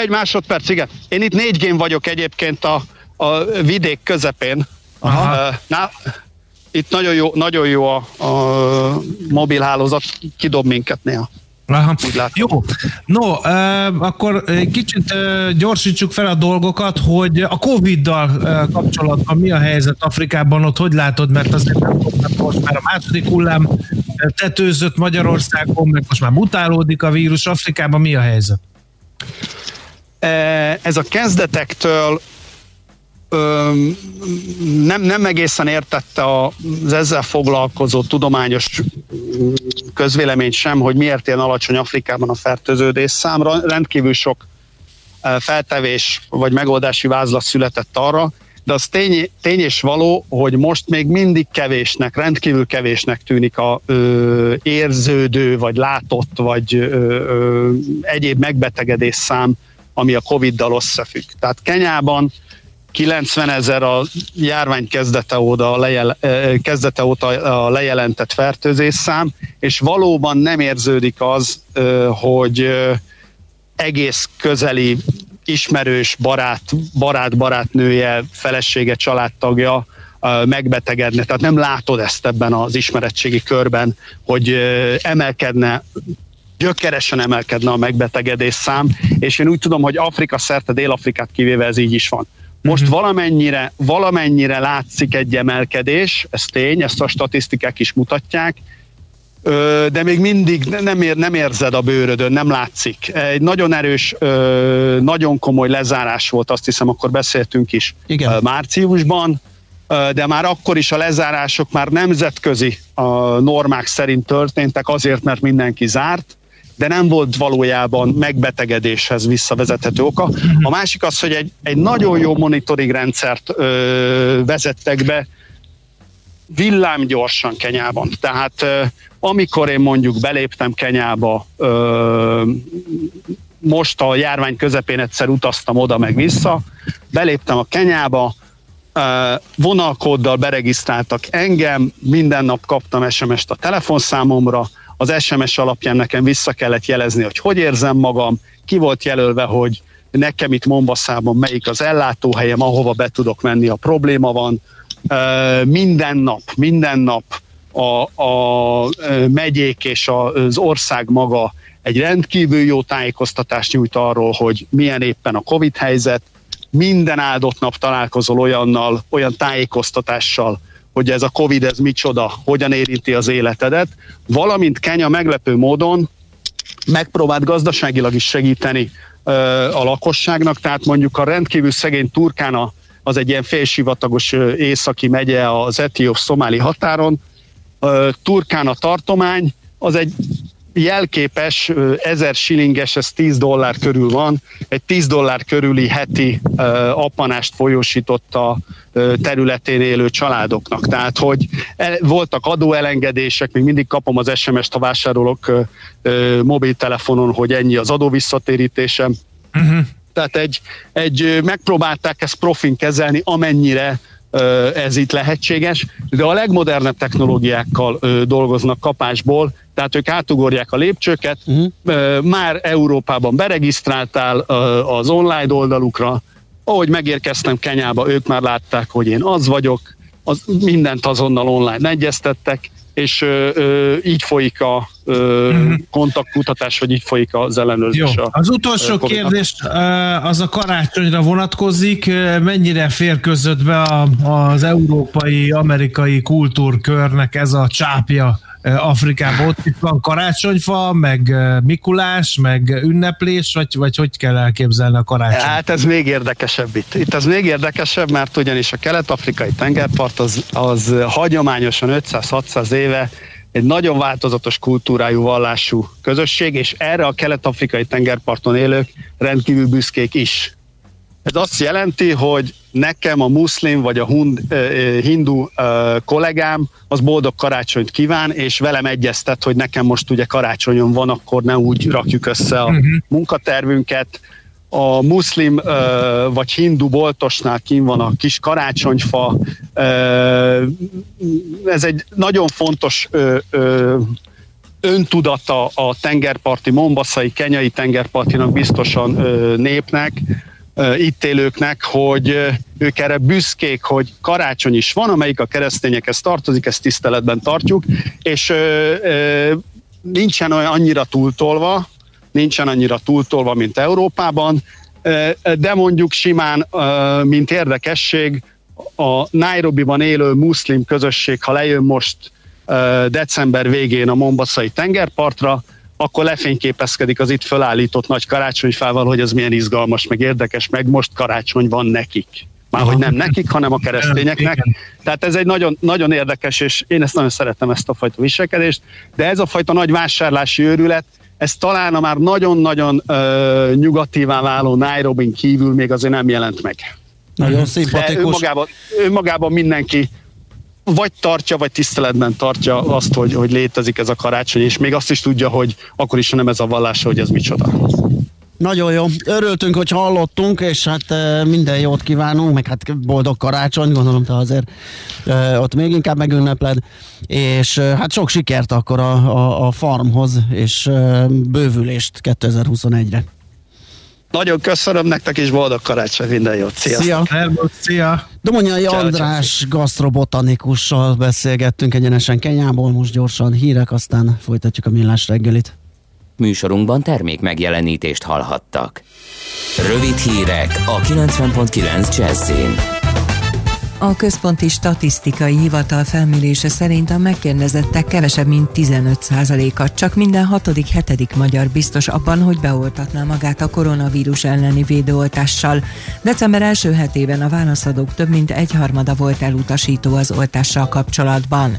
Egy másodperc, igen. Én itt négy gén vagyok egyébként a, a vidék közepén. Aha. Na, itt nagyon jó, nagyon jó a, a mobilhálózat, kidob minket néha. Aha. Jó, no, uh, akkor egy kicsit uh, gyorsítsuk fel a dolgokat, hogy a Covid-dal uh, kapcsolatban mi a helyzet Afrikában, ott hogy látod, mert azért nem most már a második hullám tetőzött Magyarországon, meg most már mutálódik a vírus. Afrikában mi a helyzet? Ez a kezdetektől nem, nem egészen értette az ezzel foglalkozó tudományos mm, közvélemény sem, hogy miért ilyen alacsony Afrikában a fertőződés számra. Rendkívül sok feltevés vagy megoldási vázlat született arra, de az tény, tény és való, hogy most még mindig kevésnek, rendkívül kevésnek tűnik a ö, érződő, vagy látott, vagy ö, ö, egyéb megbetegedés szám, ami a Covid-dal összefügg. Tehát Kenyában 90 ezer a járvány kezdete óta, lejel, ö, kezdete óta a lejelentett fertőzésszám, és valóban nem érződik az, hogy egész közeli ismerős, barát, barát, barátnője, felesége, családtagja megbetegedne. Tehát nem látod ezt ebben az ismeretségi körben, hogy emelkedne gyökeresen emelkedne a megbetegedés szám, és én úgy tudom, hogy Afrika szerte, Dél-Afrikát kivéve ez így is van. Most valamennyire, valamennyire látszik egy emelkedés, ez tény, ezt a statisztikák is mutatják, de még mindig nem, ér, nem érzed a bőrödön, nem látszik. Egy nagyon erős, nagyon komoly lezárás volt, azt hiszem, akkor beszéltünk is Igen. márciusban, de már akkor is a lezárások már nemzetközi a normák szerint történtek, azért, mert mindenki zárt, de nem volt valójában megbetegedéshez visszavezethető oka. A másik az, hogy egy, egy nagyon jó monitoring rendszert ö, vezettek be, villámgyorsan Kenyában. Tehát ö, amikor én mondjuk beléptem Kenyába, ö, most a járvány közepén egyszer utaztam oda meg vissza, beléptem a Kenyába, vonalkóddal beregisztráltak engem, minden nap kaptam SMS-t a telefonszámomra, az SMS alapján nekem vissza kellett jelezni, hogy hogy érzem magam, ki volt jelölve, hogy nekem itt Mombaszában melyik az ellátóhelyem, ahova be tudok menni, a probléma van, minden nap, minden nap a, a megyék és az ország maga egy rendkívül jó tájékoztatást nyújt arról, hogy milyen éppen a Covid helyzet, minden áldott nap találkozol olyannal, olyan tájékoztatással, hogy ez a Covid ez micsoda, hogyan érinti az életedet, valamint Kenya meglepő módon megpróbált gazdaságilag is segíteni ö, a lakosságnak, tehát mondjuk a rendkívül szegény Turkána, az egy ilyen félsivatagos északi megye az etióp-szomáli határon, ö, Turkána tartomány, az egy jelképes, 1000 shillinges, ez 10 dollár körül van, egy 10 dollár körüli heti ö, appanást folyósított a területén élő családoknak. Tehát, hogy el, voltak adóelengedések, még mindig kapom az SMS-t, ha vásárolok mobiltelefonon, hogy ennyi az adó visszatérítésem. Uh-huh. Tehát egy, egy megpróbálták ezt profin kezelni, amennyire ez itt lehetséges, de a legmodernebb technológiákkal dolgoznak kapásból, tehát ők átugorják a lépcsőket, uh-huh. már Európában beregisztráltál az online oldalukra, ahogy megérkeztem Kenyába, ők már látták, hogy én az vagyok, az, mindent azonnal online egyeztettek, és ö, ö, így folyik a ö, kontaktkutatás, vagy így folyik az ellenőrzés. Jó, a- az utolsó Covid-nak. kérdés az a karácsonyra vonatkozik. Mennyire fér között be a, az európai, amerikai kultúrkörnek ez a csápja Afrikában? Ott itt van karácsonyfa, meg Mikulás, meg ünneplés, vagy, vagy hogy kell elképzelni a karácsony? Hát ez még érdekesebb itt. Itt ez még érdekesebb, mert ugyanis a kelet-afrikai tengerpart az, az hagyományosan 500-600 éve egy nagyon változatos kultúrájú, vallású közösség, és erre a kelet-afrikai tengerparton élők rendkívül büszkék is. Ez azt jelenti, hogy nekem a muszlim vagy a hund, hindu kollégám az boldog karácsonyt kíván, és velem egyeztet, hogy nekem most ugye karácsonyon van, akkor ne úgy rakjuk össze a munkatervünket. A muszlim vagy hindu boltosnál kín van a kis karácsonyfa. Ez egy nagyon fontos öntudata a tengerparti, mombaszai, kenyai tengerpartinak biztosan népnek, itt élőknek, hogy ők erre büszkék, hogy karácsony is van, amelyik a keresztényekhez tartozik, ezt tiszteletben tartjuk, és nincsen olyan annyira túltolva, nincsen annyira túltolva, mint Európában, de mondjuk simán, mint érdekesség, a Nairobiban élő muszlim közösség, ha lejön most december végén a Mombaszai tengerpartra, akkor lefényképezkedik az itt fölállított nagy karácsonyfával, hogy ez milyen izgalmas, meg érdekes, meg most karácsony van nekik. Már hogy nem nekik, hanem a keresztényeknek. Tehát ez egy nagyon, nagyon érdekes, és én ezt nagyon szeretem, ezt a fajta viselkedést, de ez a fajta nagy vásárlási őrület, ez talán a már nagyon-nagyon ö, nyugatívá váló Nairobi kívül még azért nem jelent meg. Nagyon De szimpatikus. önmagában, önmagában mindenki vagy tartja, vagy tiszteletben tartja azt, hogy, hogy létezik ez a karácsony, és még azt is tudja, hogy akkor is, ha nem ez a vallása, hogy ez micsoda. Nagyon jó. Örültünk, hogy hallottunk, és hát e, minden jót kívánunk, meg hát boldog karácsony, gondolom te azért e, ott még inkább megünnepled, és e, hát sok sikert akkor a, a, a farmhoz, és bővülést 2021-re. Nagyon köszönöm nektek, és boldog karácsony, minden jót. Sziasztok! Szia! Szia! Domonyai Ciao, ciao, András gasztrobotanikussal beszélgettünk egyenesen Kenyából, most gyorsan hírek, aztán folytatjuk a millás reggelit. Műsorunkban termék megjelenítést hallhattak. Rövid hírek a 90.9 Jazzin. A Központi Statisztikai Hivatal felmérése szerint a megkérdezettek kevesebb, mint 15%-a, csak minden hatodik, hetedik magyar biztos abban, hogy beoltatná magát a koronavírus elleni védőoltással. December első hetében a válaszadók több mint egyharmada volt elutasító az oltással kapcsolatban.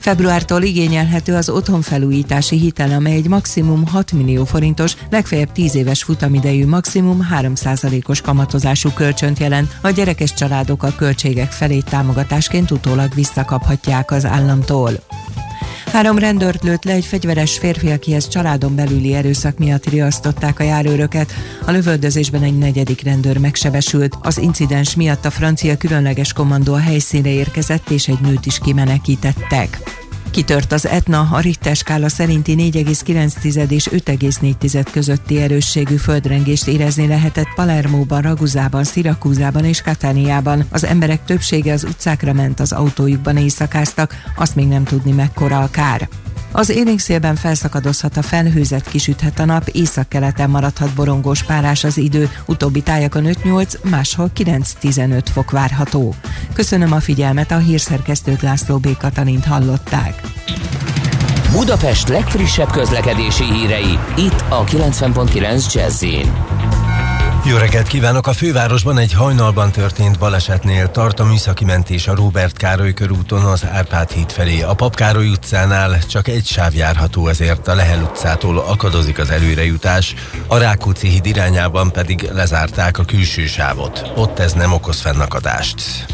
Februártól igényelhető az otthonfelújítási hitel, amely egy maximum 6 millió forintos, legfeljebb 10 éves futamidejű maximum 3%-os kamatozású kölcsönt jelent. A gyerekes családok a költségek felét támogatásként utólag visszakaphatják az államtól. Három rendőrt lőtt le egy fegyveres férfi, akihez családon belüli erőszak miatt riasztották a járőröket. A lövöldözésben egy negyedik rendőr megsebesült. Az incidens miatt a francia különleges kommandó a helyszínre érkezett, és egy nőt is kimenekítettek. Kitört az Etna, a Richter skála szerinti 4,9 és 5,4 közötti erősségű földrengést érezni lehetett Palermóban, Raguzában, Szirakúzában és Katániában. Az emberek többsége az utcákra ment, az autójukban éjszakáztak, azt még nem tudni mekkora a kár. Az élénkszélben felszakadozhat a felhőzet, kisüthet a nap, északkeleten maradhat borongós párás az idő, utóbbi tájakon 5-8, máshol 9-15 fok várható. Köszönöm a figyelmet, a hírszerkesztőt László B. Katalint hallották. Budapest legfrissebb közlekedési hírei, itt a 90.9 jazz Jó reggelt kívánok! A fővárosban egy hajnalban történt balesetnél tart a műszaki mentés a Róbert Károly körúton az Árpád híd felé. A Pap Károly utcánál csak egy sáv járható, ezért a Lehel utcától akadozik az előrejutás, a Rákóczi híd irányában pedig lezárták a külső sávot. Ott ez nem okoz fennakadást.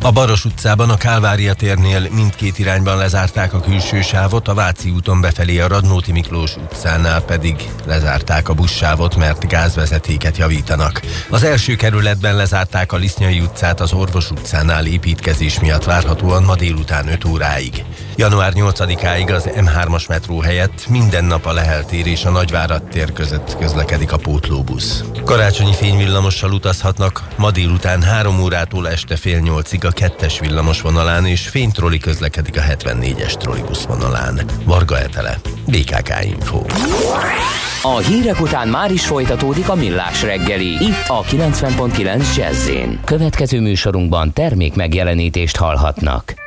A Baros utcában a Kálvária térnél mindkét irányban lezárták a külső sávot, a Váci úton befelé a Radnóti Miklós utcánál pedig lezárták a buszsávot, mert gázvezetéket javítanak. Az első kerületben lezárták a Lisznyai utcát az Orvos utcánál építkezés miatt várhatóan ma délután 5 óráig. Január 8-áig az M3-as metró helyett minden nap a Lehel tér és a Nagyvárad tér között közlekedik a pótlóbusz. Karácsonyi fényvillamossal utazhatnak, ma délután 3 órától este fél nyolcig a kettes villamos vonalán és fénytroli közlekedik a 74-es trollibusz vonalán. Varga Etele, BKK Info. A hírek után már is folytatódik a millás reggeli, itt a 90.9 jazz Következő műsorunkban termék megjelenítést hallhatnak.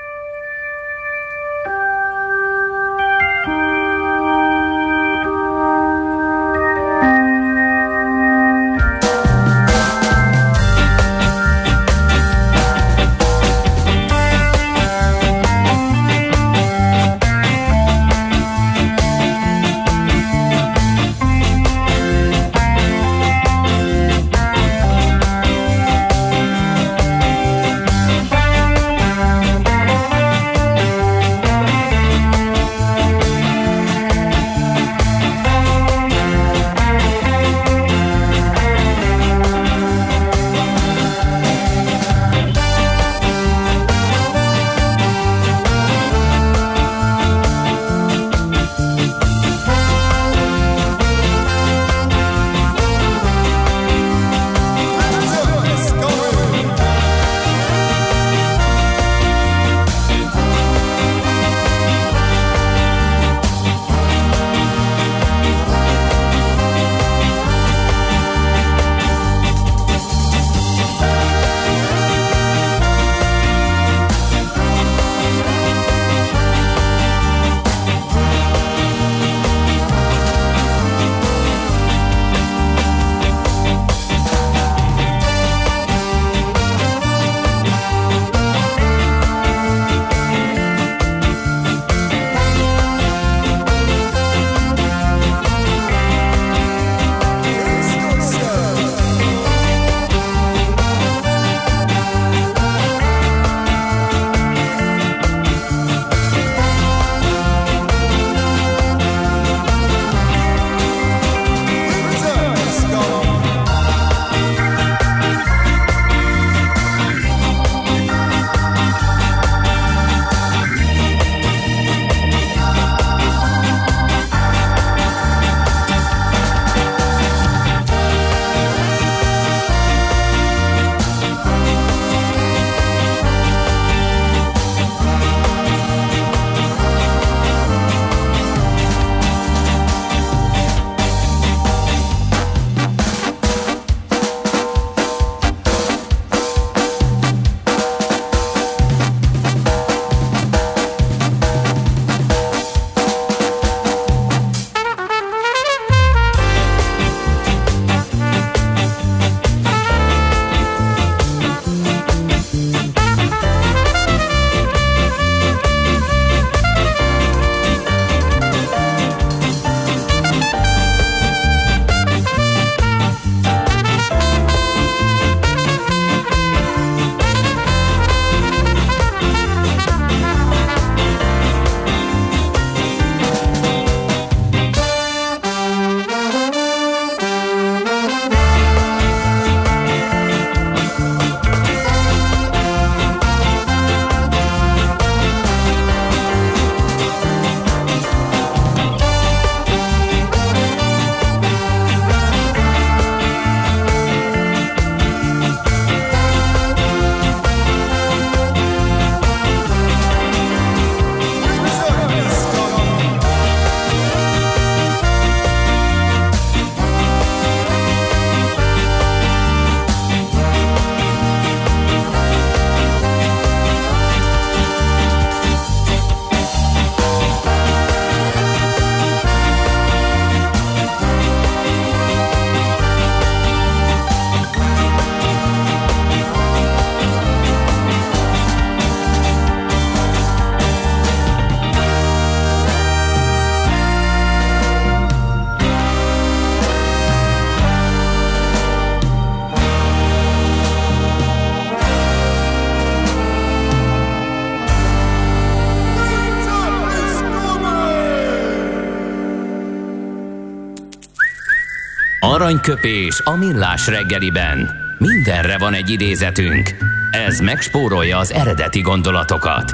Aranyköpés a millás reggeliben. Mindenre van egy idézetünk. Ez megspórolja az eredeti gondolatokat.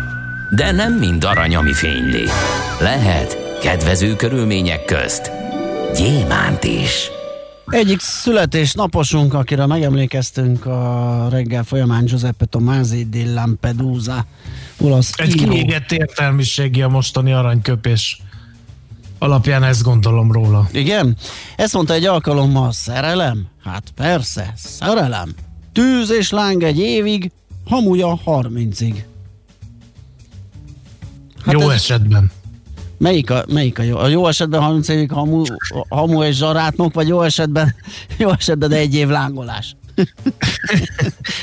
De nem mind arany, ami fényli. Lehet kedvező körülmények közt gyémánt is. Egyik születésnaposunk, akire megemlékeztünk a reggel folyamán Giuseppe Tomasi di Lampedusa, olasz Egy író. kiégett értelmiségi a mostani aranyköpés alapján ezt gondolom róla. Igen? Ezt mondta egy alkalommal, szerelem? Hát persze, szerelem. Tűz és láng egy évig, hamuj a harmincig. Hát Jó ez- esetben. Melyik a, melyik a jó? A jó esetben 30 évig hamu, hamu és zsarátnok, vagy jó esetben, jó esetben egy év lángolás?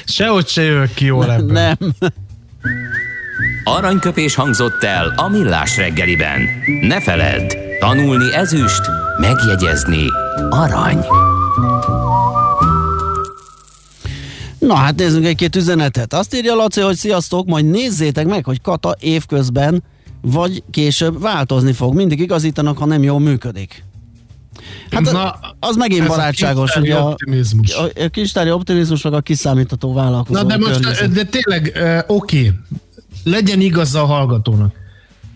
Sehogy se jövök ki jól ebből. Nem. Aranyköpés hangzott el a millás reggeliben. Ne feledd, tanulni ezüst, megjegyezni arany. Na hát nézzünk egy-két üzenetet. Azt írja Laci, hogy sziasztok, majd nézzétek meg, hogy Kata évközben vagy később változni fog. Mindig igazítanak, ha nem jól működik. Hát Na, az megint barátságos, a, optimizmus. a, a kistári optimizmus, meg a kiszámítható vállalkozó Na de most, környezet. de tényleg, oké, legyen igaz a hallgatónak,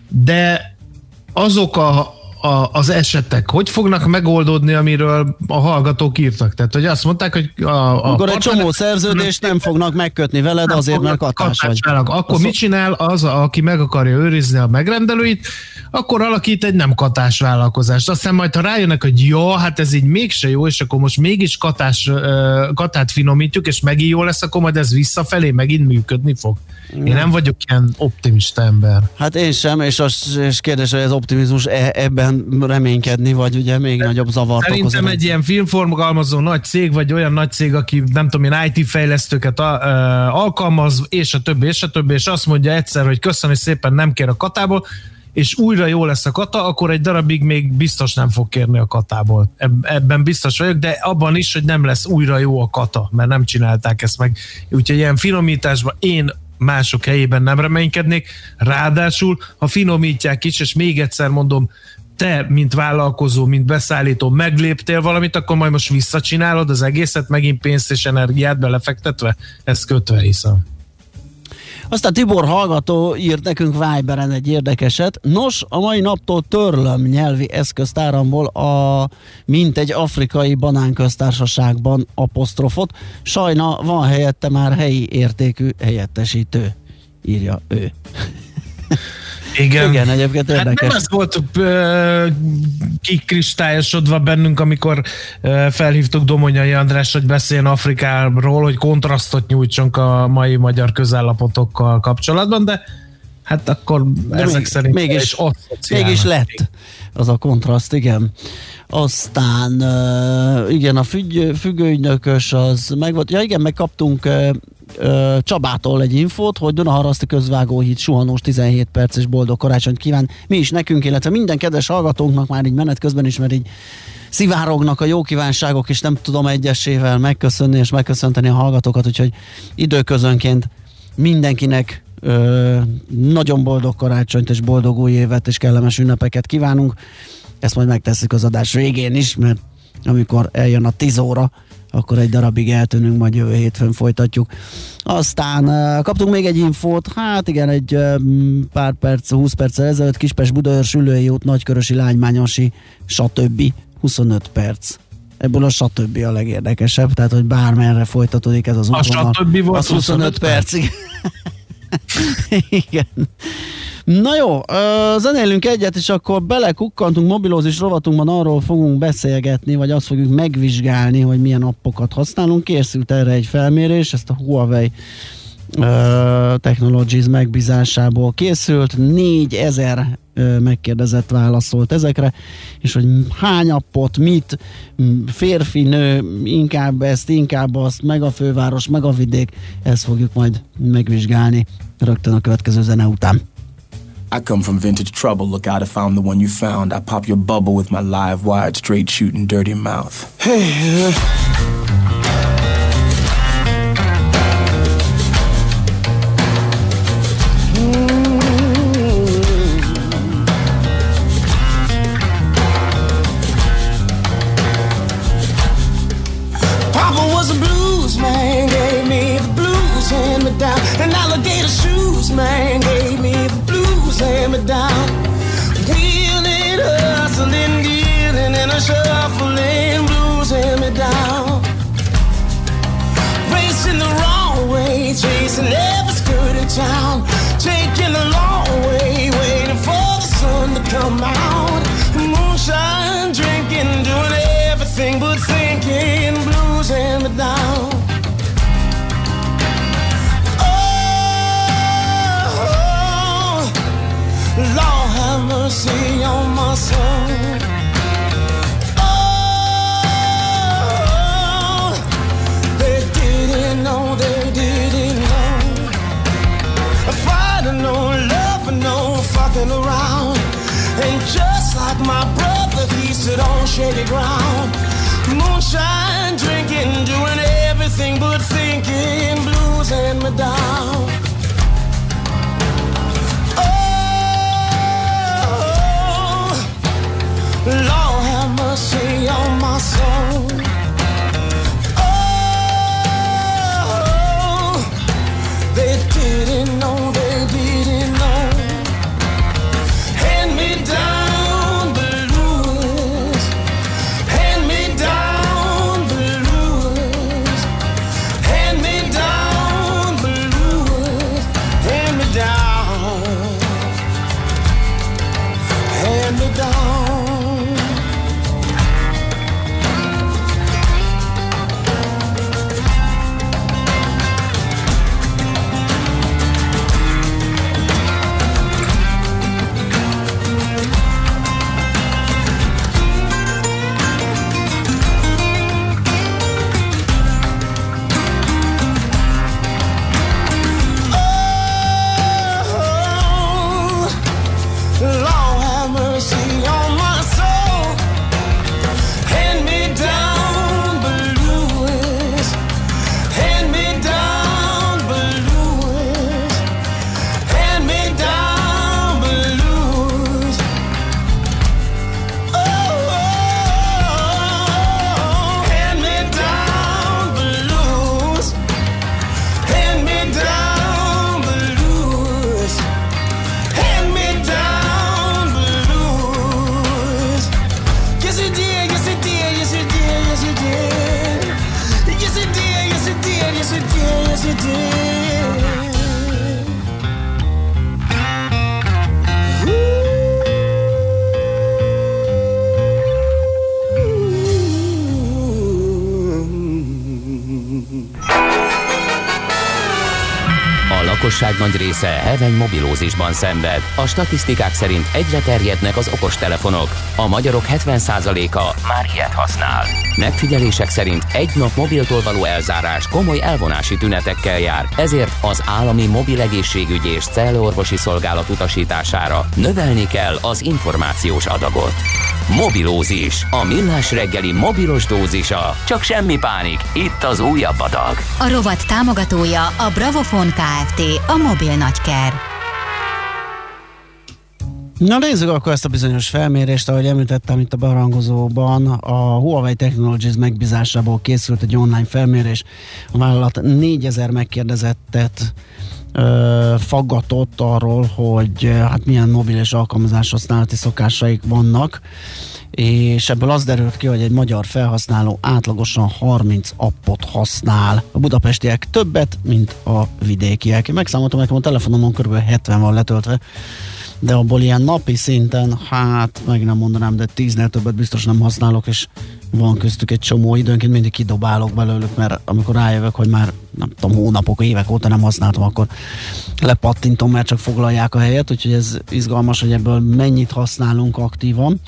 de azok a, a, az esetek, hogy fognak megoldódni, amiről a hallgatók írtak? Tehát, hogy azt mondták, hogy a, a Akkor egy csomó szerződést nem fognak megkötni veled Nem azért, mert katás vagy. Akkor Az- mit csinál az, aki meg akarja őrizni a megrendelőit, akkor alakít egy nem katás vállalkozást. Aztán majd, ha rájönnek, hogy jó, hát ez így mégse jó, és akkor most mégis katás, katát finomítjuk, és megint jó lesz, akkor majd ez visszafelé megint működni fog. Én nem vagyok ilyen optimista ember. Hát én sem, és, az, és kérdés, hogy az optimizmus e, ebben reménykedni, vagy ugye még nagyobb zavart. Szerintem egy ilyen filmforgalmazó nagy cég, vagy olyan nagy cég, aki nem tudom én IT fejlesztőket a, ö, alkalmaz, és a többi, és a többi, és azt mondja egyszer, hogy köszönöm szépen nem kér a katából, és újra jó lesz a kata, akkor egy darabig még biztos nem fog kérni a katából. Eb- Ebben biztos vagyok, de abban is, hogy nem lesz újra jó a kata, mert nem csinálták ezt meg. Úgyhogy ilyen finomításban én mások helyében nem reménykednék. Ráadásul, ha finomítják is, és még egyszer mondom, te, mint vállalkozó, mint beszállító megléptél valamit, akkor majd most visszacsinálod az egészet, megint pénzt és energiát belefektetve? Ezt kötve hiszem. Aztán Tibor hallgató írt nekünk Viberen egy érdekeset. Nos, a mai naptól törlöm nyelvi eszköztáramból a mint egy afrikai banánköztársaságban apostrofot. Sajna van helyette már helyi értékű helyettesítő, írja ő. Igen. Igen, egyébként Hát érdekes. nem ez volt kikristályosodva bennünk, amikor ö, felhívtuk Domonyai András, hogy beszéljen Afrikáról, hogy kontrasztot nyújtsunk a mai magyar közállapotokkal kapcsolatban, de hát akkor De ezek még- szerint mégis-. Mégis lett az a kontraszt, igen. Aztán uh, igen, a függ, függőügynökös az meg volt. Ja igen, megkaptunk uh, Csabától egy infót, hogy Dunaharaszti közvágóhíd suhanós 17 perc és boldog karácsonyt kíván. Mi is nekünk, illetve minden kedves hallgatónknak már így menet közben is, mert így szivárognak a jó kívánságok, és nem tudom egyesével megköszönni és megköszönteni a hallgatókat, úgyhogy időközönként mindenkinek ö, nagyon boldog karácsonyt és boldog új évet és kellemes ünnepeket kívánunk. Ezt majd megtesszük az adás végén is, mert amikor eljön a 10 óra, akkor egy darabig eltűnünk, majd jövő hétfőn folytatjuk. Aztán kaptunk még egy infót, hát igen, egy pár perc, 20 perccel ezelőtt Kispest Budaörs Ülői út, Nagykörösi Lánymányosi, stb. 25 perc. Ebből a stb. a legérdekesebb, tehát hogy bármerre folytatódik ez az A útvonal. stb. volt az 25, 25 percig. Igen. Na jó, zenélünk egyet, és akkor belekukkantunk mobilózis rovatunkban, arról fogunk beszélgetni, vagy azt fogjuk megvizsgálni, hogy milyen appokat használunk. Készült erre egy felmérés, ezt a Huawei Technologies megbízásából készült, 4000 ö, megkérdezett válaszolt ezekre, és hogy hány appot, mit, férfi, nő, inkább ezt, inkább azt, meg a főváros, meg a vidék, ezt fogjuk majd megvizsgálni rögtön a következő zene után. I come from vintage trouble. Look out, I found the one you found. I pop your bubble with my live wired, straight shooting, dirty mouth. Hey, uh, like my brother, he stood on shady ground. Moonshine, drinking, doing everything but thinking. Blues and me down. Oh, Lord have mercy on my soul. A lakosság nagy része heveny mobilózisban szenved. A statisztikák szerint egyre terjednek az okostelefonok. A magyarok 70%-a már ilyet használ. Megfigyelések szerint egy nap mobiltól való elzárás komoly elvonási tünetekkel jár, ezért az állami mobil egészségügyi és cellorvosi szolgálat utasítására növelni kell az információs adagot. Mobilózis, a millás reggeli mobilos dózisa. Csak semmi pánik, itt az újabb adag. A rovat támogatója a Bravofon Kft. A mobil nagyker. Na nézzük akkor ezt a bizonyos felmérést, ahogy említettem itt a barangozóban, a Huawei Technologies megbízásából készült egy online felmérés. A vállalat 4000 megkérdezettet faggatott arról, hogy hát milyen mobil és alkalmazás használati szokásaik vannak, és ebből az derült ki, hogy egy magyar felhasználó átlagosan 30 appot használ. A budapestiek többet, mint a vidékiek. Én megszámoltam, nekem a telefonomon kb. 70 van letöltve, de abból ilyen napi szinten, hát meg nem mondanám, de tíznél többet biztos nem használok, és van köztük egy csomó időnként mindig kidobálok belőlük, mert amikor rájövök, hogy már nem tudom, hónapok, évek óta nem használtam, akkor lepattintom, mert csak foglalják a helyet, úgyhogy ez izgalmas, hogy ebből mennyit használunk aktívan.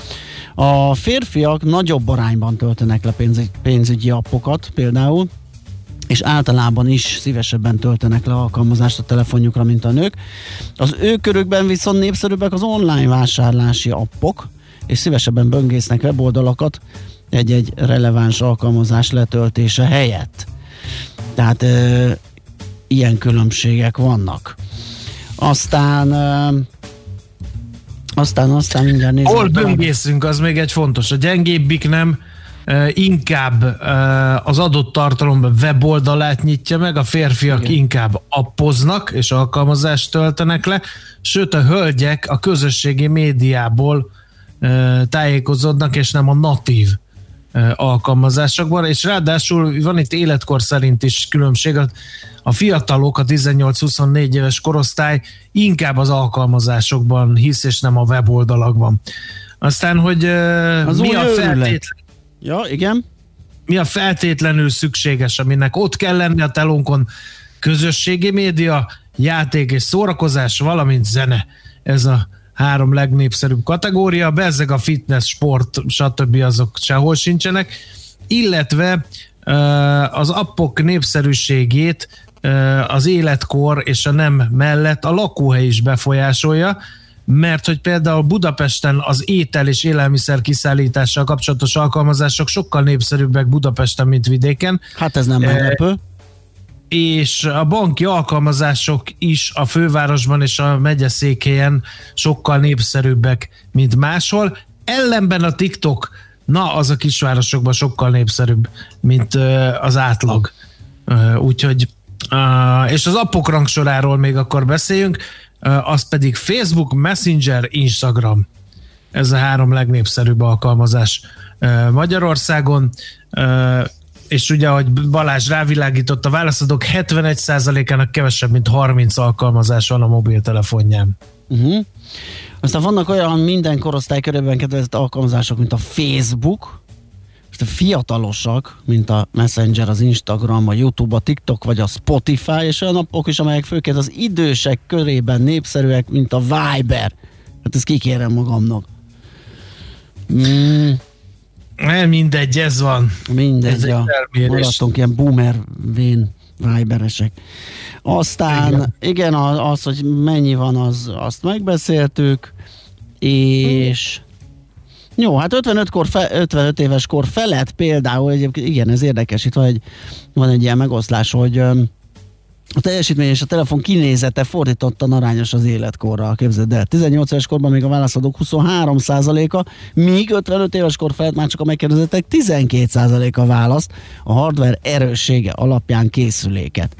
A férfiak nagyobb arányban töltenek le pénz- pénzügyi appokat például, és általában is szívesebben töltenek le alkalmazást a telefonjukra, mint a nők. Az ő körükben viszont népszerűbbek az online vásárlási appok, és szívesebben böngésznek weboldalakat egy-egy releváns alkalmazás letöltése helyett. Tehát ö, ilyen különbségek vannak. Aztán ö, aztán, aztán mindjárt nézzük. Hol böngészünk, az még egy fontos. A gyengébbik nem inkább az adott tartalomban weboldalát nyitja meg, a férfiak Igen. inkább appoznak és alkalmazást töltenek le, sőt a hölgyek a közösségi médiából tájékozódnak, és nem a natív alkalmazásokban, és ráadásul van itt életkor szerint is különbség. A- fiatalok, a 18-24 éves korosztály inkább az alkalmazásokban hisz, és nem a weboldalakban. Aztán, hogy Az mi a feltétlen Ja, igen. mi a feltétlenül szükséges, aminek ott kell lenni a telónkon közösségi média, játék és szórakozás, valamint zene. Ez a három legnépszerűbb kategória, bezzeg a fitness, sport, stb. azok sehol sincsenek, illetve az appok népszerűségét az életkor és a nem mellett a lakóhely is befolyásolja, mert hogy például Budapesten az étel és élelmiszer kiszállítással kapcsolatos alkalmazások sokkal népszerűbbek Budapesten, mint vidéken. Hát ez nem meglepő. És a banki alkalmazások is a fővárosban és a megyeszékhelyen sokkal népszerűbbek, mint máshol. Ellenben a TikTok, na, az a kisvárosokban sokkal népszerűbb, mint az átlag. Úgyhogy, és az appok rangsoráról még akkor beszéljünk, az pedig Facebook, Messenger, Instagram. Ez a három legnépszerűbb alkalmazás Magyarországon. És ugye, ahogy Balázs rávilágított, a válaszadók 71%-ának kevesebb, mint 30 alkalmazás van a mobiltelefonján. Uh-huh. Aztán vannak olyan minden korosztály körében kedvezett alkalmazások, mint a Facebook, most a fiatalosak, mint a Messenger, az Instagram, a YouTube, a TikTok vagy a Spotify, és olyan appok is, amelyek főként az idősek körében népszerűek, mint a Viber. Hát ezt kikérem magamnak. Mm. Nem mindegy, ez van. Mindegy, Ez felmérés. maradtunk ilyen boomer vén Viberesek. Aztán igen, igen az, hogy mennyi van, az, azt megbeszéltük, és jó, hát 55, kor fe, 55 éves kor felett például, egyébként igen, ez érdekes, itt van egy, van egy ilyen megoszlás, hogy a teljesítmény és a telefon kinézete fordítottan arányos az életkorral, képzeld el. 18 éves korban még a válaszadók 23%-a, míg 55 éves kor felett már csak a megkérdezettek 12%-a választ a hardware erőssége alapján készüléket.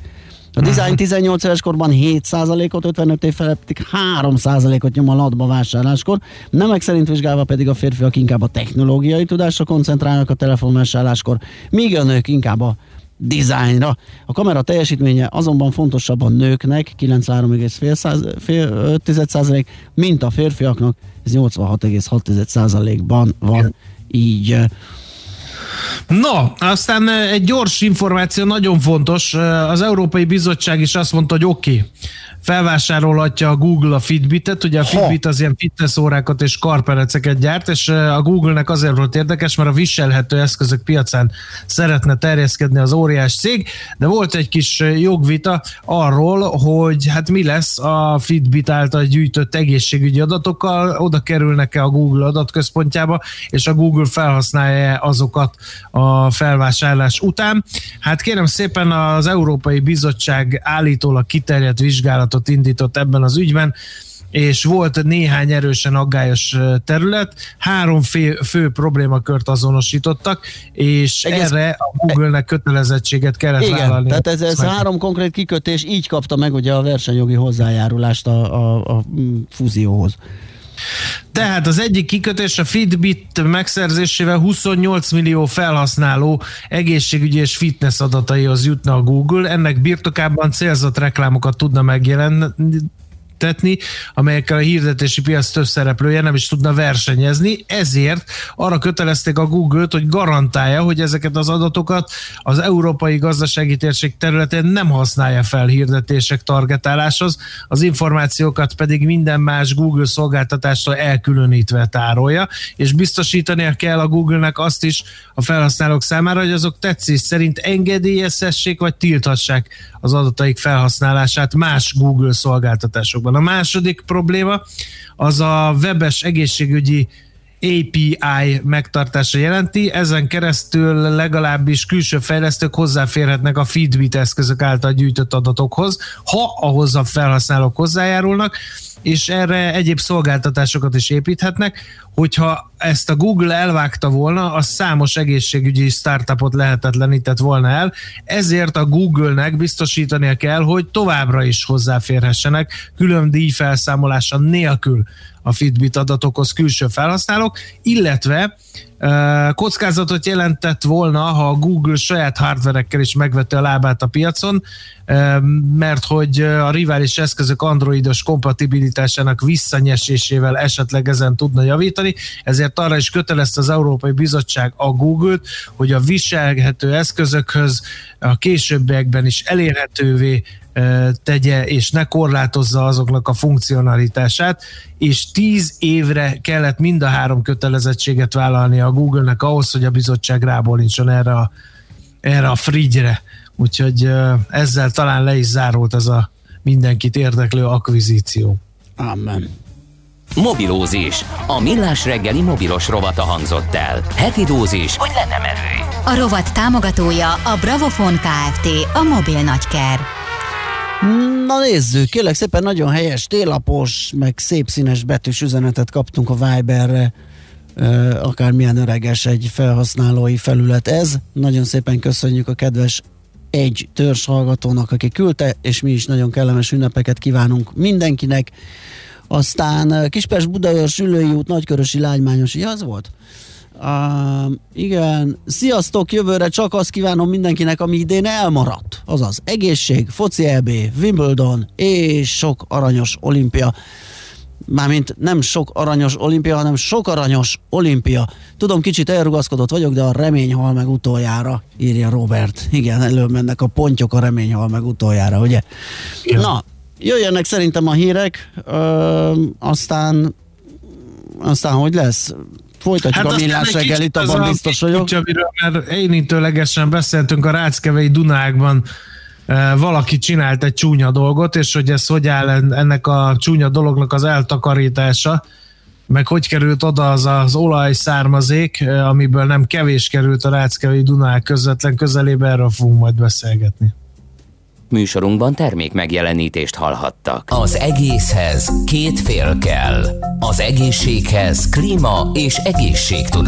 A design 18 éves korban 7%-ot, 55 év felett pedig 3%-ot nyom a latba vásárláskor. Nemek szerint vizsgálva pedig a férfiak inkább a technológiai tudásra koncentrálnak a telefonvásárláskor, míg a nők inkább a dizájnra. A kamera teljesítménye azonban fontosabb a nőknek, 93,5%, mint a férfiaknak, ez 86,6%-ban van így. No, aztán egy gyors információ nagyon fontos. Az Európai Bizottság is azt mondta, hogy oké, okay, felvásárolhatja a Google a Fitbitet, ugye a Fitbit az ilyen fitness órákat és karpereceket gyárt, és a Google-nek azért volt érdekes, mert a viselhető eszközök piacán szeretne terjeszkedni az óriás cég, de volt egy kis jogvita arról, hogy hát mi lesz a Fitbit által gyűjtött egészségügyi adatokkal, oda kerülnek-e a Google adatközpontjába, és a Google felhasználja azokat a felvásárlás után. Hát kérem szépen az Európai Bizottság állítólag kiterjedt vizsgálatot indított ebben az ügyben, és volt néhány erősen aggályos terület, három fő, fő problémakört azonosítottak, és Egész- erre a Google-nek kötelezettséget kellett Igen, vállalni. tehát ez, ez három konkrét kikötés, így kapta meg ugye a versenyjogi hozzájárulást a, a, a mm, fúzióhoz. Tehát az egyik kikötés a Fitbit megszerzésével 28 millió felhasználó egészségügyi és fitness adataihoz jutna a Google. Ennek birtokában célzott reklámokat tudna megjelentetni, amelyekkel a hirdetési piac több szereplője nem is tudna versenyezni, ezért arra kötelezték a Google-t, hogy garantálja, hogy ezeket az adatokat az európai gazdasági térség területén nem használja fel hirdetések targetáláshoz, az információkat pedig minden más Google szolgáltatástól elkülönítve tárolja, és biztosítania kell a Google-nek azt is a felhasználók számára, hogy azok tetszés szerint engedélyezhessék vagy tilthassák az adataik felhasználását más Google szolgáltatásokban. A második probléma az a webes egészségügyi API megtartása jelenti, ezen keresztül legalábbis külső fejlesztők hozzáférhetnek a Fitbit eszközök által gyűjtött adatokhoz, ha ahhoz a felhasználók hozzájárulnak, és erre egyéb szolgáltatásokat is építhetnek, hogyha ezt a Google elvágta volna, az számos egészségügyi startupot lehetetlenített volna el, ezért a Google-nek biztosítania kell, hogy továbbra is hozzáférhessenek külön díjfelszámolása nélkül a Fitbit adatokhoz külső felhasználók, illetve kockázatot jelentett volna, ha a Google saját hardverekkel is megvette a lábát a piacon, mert hogy a rivális eszközök androidos kompatibilitásának visszanyesésével esetleg ezen tudna javítani, ezért arra is kötelezte az Európai Bizottság a Google-t, hogy a viselhető eszközökhöz a későbbiekben is elérhetővé tegye, és ne korlátozza azoknak a funkcionalitását, és tíz évre kellett mind a három kötelezettséget vállalni a Google-nek ahhoz, hogy a bizottság rábólincson erre a, erre a frigyre. Úgyhogy ezzel talán le is zárult ez a mindenkit érdeklő akvizíció. Amen. Mobilózis. A millás reggeli mobilos rovata hangzott el. Heti dózis, hogy lenne merő. A rovat támogatója a Bravofon Kft. A mobil nagyker. Na nézzük, kérlek szépen nagyon helyes, télapos, meg szép színes betűs üzenetet kaptunk a Viberre, akármilyen öreges egy felhasználói felület ez. Nagyon szépen köszönjük a kedves egy törzs hallgatónak, aki küldte, és mi is nagyon kellemes ünnepeket kívánunk mindenkinek. Aztán Kispest Budaörs Ülői út, Nagykörösi Lágymányos, ja, az volt? Uh, igen, sziasztok, jövőre csak azt kívánom mindenkinek, ami idén elmaradt. Azaz egészség, foci EB, Wimbledon és sok aranyos olimpia. Mármint nem sok aranyos olimpia, hanem sok aranyos olimpia. Tudom, kicsit elrugaszkodott vagyok, de a remény hal meg utoljára, írja Robert. Igen, előbb mennek a pontyok, a remény hal meg utoljára, ugye? Igen. Na, jöjjenek szerintem a hírek, ö, aztán aztán hogy lesz? Folytatjuk hát a millás reggelit, abban a biztos vagyok. Amiről már érintőlegesen beszéltünk a Ráckevei Dunákban, eh, valaki csinált egy csúnya dolgot, és hogy ez hogy áll en- ennek a csúnya dolognak az eltakarítása, meg hogy került oda az az olajszármazék, eh, amiből nem kevés került a Ráckevei Dunák közvetlen közelébe, erről fogunk majd beszélgetni. Műsorunkban termék megjelenítést hallhattak. Az egészhez két fél kell. Az egészséghez klíma és egészségtudat.